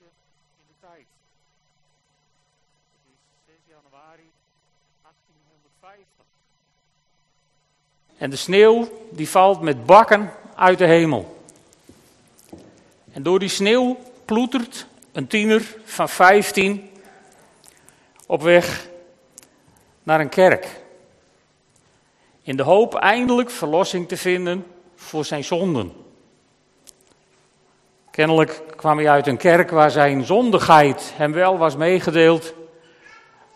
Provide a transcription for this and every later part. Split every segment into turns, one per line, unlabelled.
in de tijd. Het is 6 januari 1850. En de sneeuw die valt met bakken uit de hemel. En door die sneeuw ploetert een tiener van 15 op weg naar een kerk. In de hoop eindelijk verlossing te vinden voor zijn zonden. Kennelijk kwam hij uit een kerk waar zijn zondigheid hem wel was meegedeeld,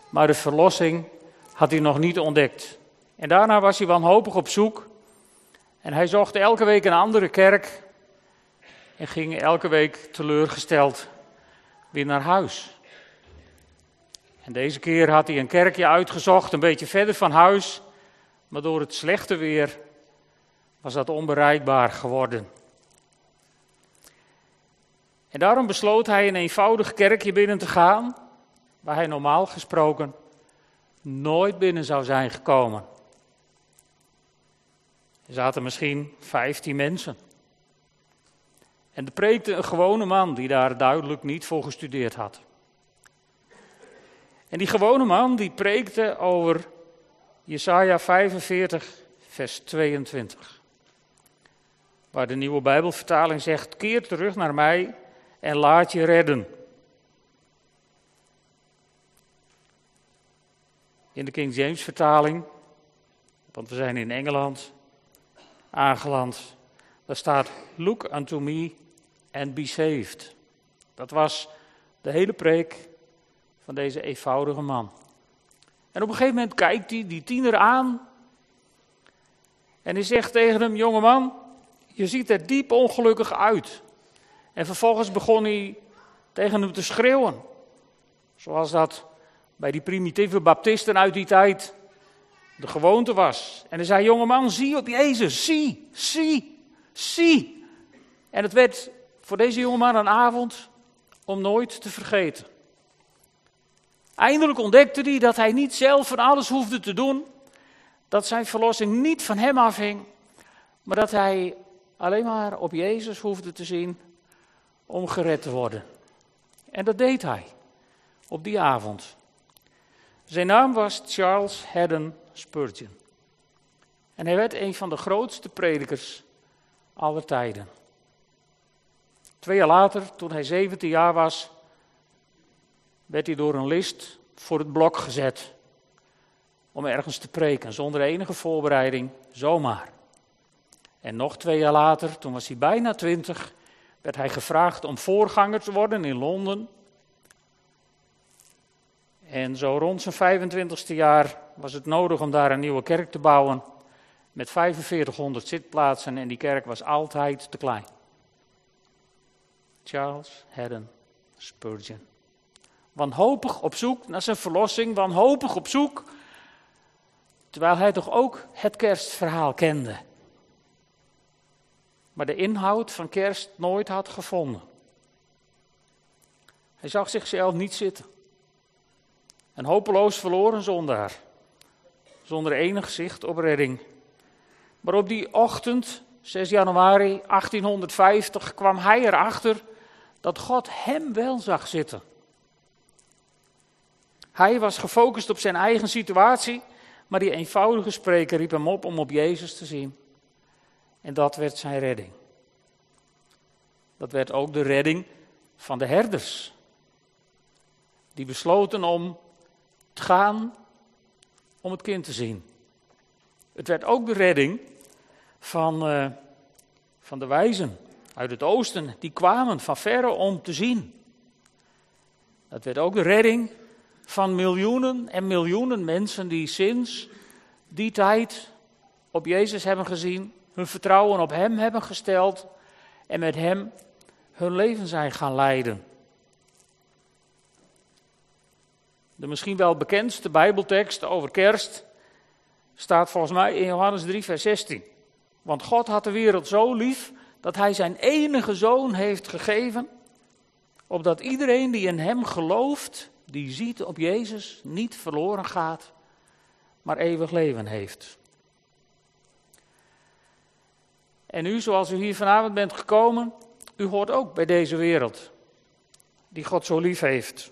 maar de verlossing had hij nog niet ontdekt. En daarna was hij wanhopig op zoek en hij zocht elke week een andere kerk en ging elke week teleurgesteld weer naar huis. En deze keer had hij een kerkje uitgezocht, een beetje verder van huis, maar door het slechte weer was dat onbereikbaar geworden. En daarom besloot hij een eenvoudig kerkje binnen te gaan, waar hij normaal gesproken nooit binnen zou zijn gekomen. Er zaten misschien 15 mensen. En er preekte een gewone man die daar duidelijk niet voor gestudeerd had. En die gewone man die preekte over Jesaja 45, vers 22. Waar de nieuwe Bijbelvertaling zegt: Keer terug naar mij en laat je redden. In de King James vertaling, want we zijn in Engeland aangeland, daar staat: Look unto me and be saved. Dat was de hele preek van deze eenvoudige man. En op een gegeven moment kijkt hij die tiener aan. En hij zegt tegen hem: Jongeman, je ziet er diep ongelukkig uit. En vervolgens begon hij tegen hem te schreeuwen. Zoals dat bij die primitieve baptisten uit die tijd de gewoonte was. En hij zei: Jongeman, zie op Jezus, zie, zie, zie. En het werd voor deze jongeman een avond om nooit te vergeten. Eindelijk ontdekte hij dat hij niet zelf van alles hoefde te doen, dat zijn verlossing niet van hem afhing, maar dat hij alleen maar op Jezus hoefde te zien om gered te worden. En dat deed hij op die avond. Zijn naam was Charles Haddon Spurgeon. En hij werd een van de grootste predikers aller tijden. Twee jaar later, toen hij 17 jaar was, werd hij door een list voor het blok gezet. Om ergens te preken, zonder enige voorbereiding, zomaar. En nog twee jaar later, toen was hij bijna twintig, werd hij gevraagd om voorganger te worden in Londen. En zo rond zijn 25ste jaar was het nodig om daar een nieuwe kerk te bouwen. Met 4500 zitplaatsen en die kerk was altijd te klein. Charles Haddon Spurgeon. Wanhopig op zoek naar zijn verlossing, wanhopig op zoek, terwijl hij toch ook het kerstverhaal kende. Maar de inhoud van kerst nooit had gevonden. Hij zag zichzelf niet zitten. Een hopeloos verloren zondaar, zonder enig zicht op redding. Maar op die ochtend, 6 januari 1850, kwam hij erachter dat God hem wel zag zitten. Hij was gefocust op zijn eigen situatie, maar die eenvoudige spreker riep hem op om op Jezus te zien. En dat werd zijn redding. Dat werd ook de redding van de herders. Die besloten om te gaan om het kind te zien. Het werd ook de redding van, uh, van de wijzen uit het oosten. Die kwamen van verre om te zien. Dat werd ook de redding van miljoenen en miljoenen mensen die sinds die tijd op Jezus hebben gezien, hun vertrouwen op Hem hebben gesteld en met Hem hun leven zijn gaan leiden. De misschien wel bekendste Bijbeltekst over kerst staat volgens mij in Johannes 3, vers 16. Want God had de wereld zo lief dat Hij zijn enige zoon heeft gegeven, opdat iedereen die in Hem gelooft die ziet op Jezus, niet verloren gaat, maar eeuwig leven heeft. En u, zoals u hier vanavond bent gekomen, u hoort ook bij deze wereld. die God zo lief heeft.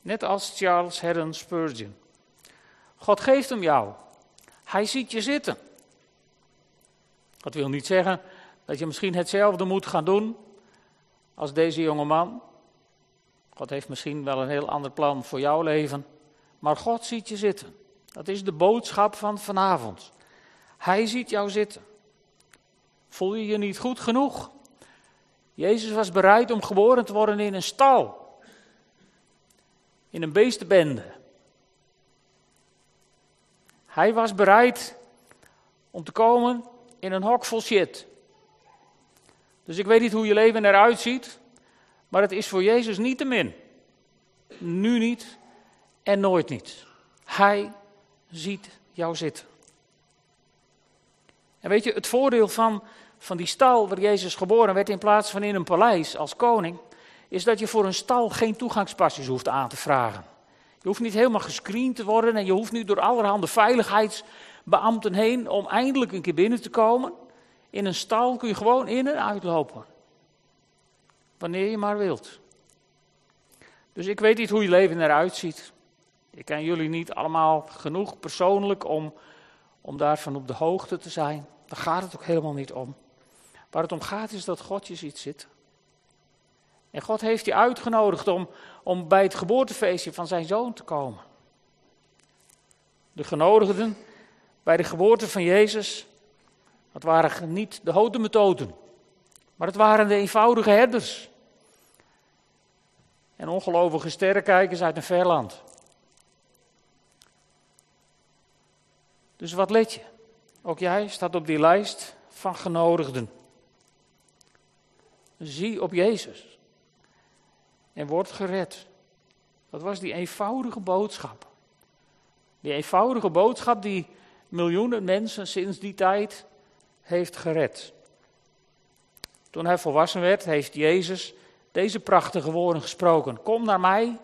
Net als Charles Haddon Spurgeon. God geeft hem jou. Hij ziet je zitten. Dat wil niet zeggen dat je misschien hetzelfde moet gaan doen als deze jonge man. God heeft misschien wel een heel ander plan voor jouw leven. Maar God ziet je zitten. Dat is de boodschap van vanavond. Hij ziet jou zitten. Voel je je niet goed genoeg? Jezus was bereid om geboren te worden in een stal. In een beestenbende. Hij was bereid om te komen in een hok vol shit. Dus ik weet niet hoe je leven eruit ziet, maar het is voor Jezus niet te min. Nu niet en nooit niet. Hij ziet jou zitten. En weet je, het voordeel van, van die stal waar Jezus geboren werd in plaats van in een paleis als koning, is dat je voor een stal geen toegangspasjes hoeft aan te vragen. Je hoeft niet helemaal gescreend te worden en je hoeft niet door allerhande veiligheidsbeambten heen om eindelijk een keer binnen te komen. In een stal kun je gewoon in en uitlopen. Wanneer je maar wilt. Dus ik weet niet hoe je leven eruit ziet. Ik ken jullie niet allemaal genoeg persoonlijk om, om daarvan op de hoogte te zijn. Daar gaat het ook helemaal niet om. Waar het om gaat is dat God je ziet zitten. En God heeft je uitgenodigd om, om bij het geboortefeestje van zijn zoon te komen. De genodigden bij de geboorte van Jezus, dat waren niet de hotemetoten, maar het waren de eenvoudige herders. En ongelovige sterrenkijkers uit een ver land. Dus wat let je? Ook jij staat op die lijst van genodigden. Zie op Jezus en word gered. Dat was die eenvoudige boodschap. Die eenvoudige boodschap die miljoenen mensen sinds die tijd heeft gered. Toen hij volwassen werd, heeft Jezus deze prachtige woorden gesproken. Kom naar mij,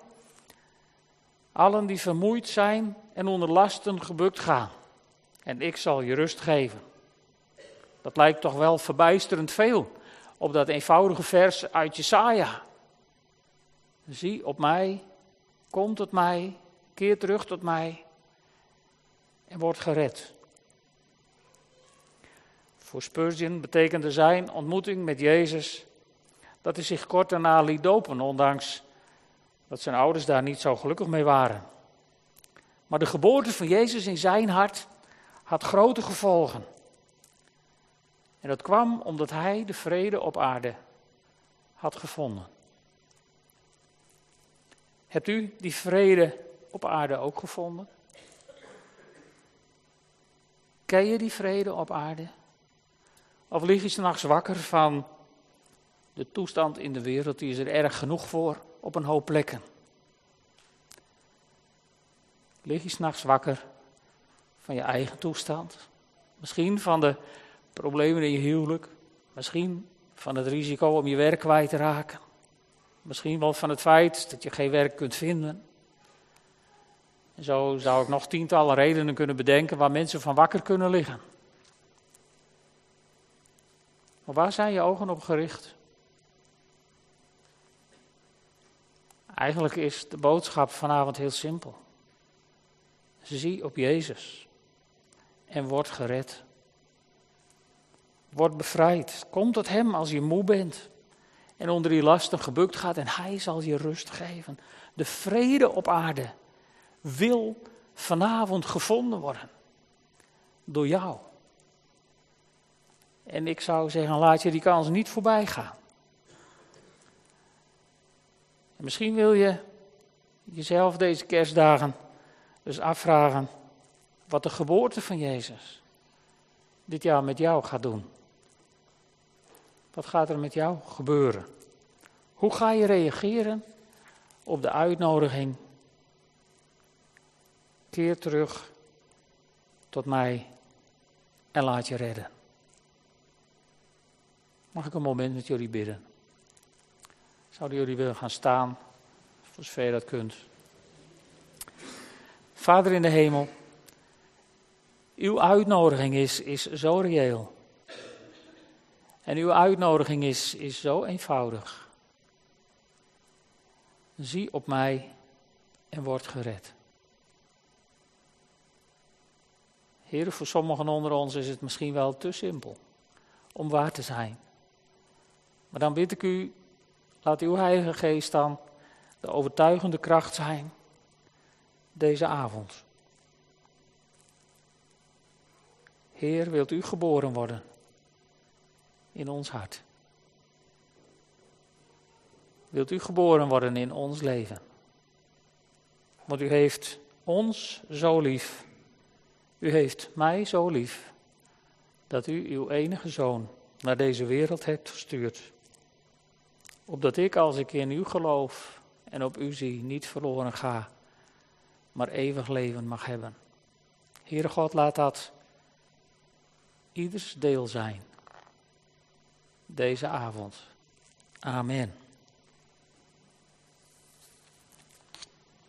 allen die vermoeid zijn en onder lasten gebukt gaan en ik zal je rust geven. Dat lijkt toch wel verbijsterend veel op dat eenvoudige vers uit Jesaja. Zie op mij, kom tot mij, keer terug tot mij en word gered. Voor Spurgeon betekende zijn ontmoeting met Jezus dat hij zich kort daarna liet dopen, ondanks dat zijn ouders daar niet zo gelukkig mee waren. Maar de geboorte van Jezus in zijn hart had grote gevolgen. En dat kwam omdat hij de vrede op aarde had gevonden. Hebt u die vrede op aarde ook gevonden? Ken je die vrede op aarde? Of lig je s'nachts wakker van de toestand in de wereld, die is er erg genoeg voor op een hoop plekken? Lig je s'nachts wakker van je eigen toestand. Misschien van de problemen in je huwelijk. Misschien van het risico om je werk kwijt te raken. Misschien wel van het feit dat je geen werk kunt vinden. En zo zou ik nog tientallen redenen kunnen bedenken waar mensen van wakker kunnen liggen. Maar waar zijn je ogen op gericht? Eigenlijk is de boodschap vanavond heel simpel. Zie op Jezus en word gered. Word bevrijd. Kom tot Hem als je moe bent en onder die lasten gebukt gaat en Hij zal je rust geven. De vrede op aarde wil vanavond gevonden worden door jou. En ik zou zeggen, laat je die kans niet voorbij gaan. En misschien wil je jezelf deze kerstdagen dus afvragen wat de geboorte van Jezus dit jaar met jou gaat doen. Wat gaat er met jou gebeuren? Hoe ga je reageren op de uitnodiging? Keer terug tot mij en laat je redden. Mag ik een moment met jullie bidden? Zouden jullie willen gaan staan, voor zover je dat kunt? Vader in de hemel. Uw uitnodiging is, is zo reëel. En uw uitnodiging is, is zo eenvoudig. zie op mij en word gered. Heren, voor sommigen onder ons is het misschien wel te simpel om waar te zijn. Maar dan bid ik u, laat uw Heilige Geest dan de overtuigende kracht zijn deze avond. Heer, wilt u geboren worden in ons hart? Wilt u geboren worden in ons leven? Want u heeft ons zo lief. U heeft mij zo lief dat u uw enige zoon naar deze wereld hebt gestuurd. Opdat ik, als ik in u geloof en op u zie, niet verloren ga, maar eeuwig leven mag hebben. Heere God, laat dat ieders deel zijn. Deze avond. Amen.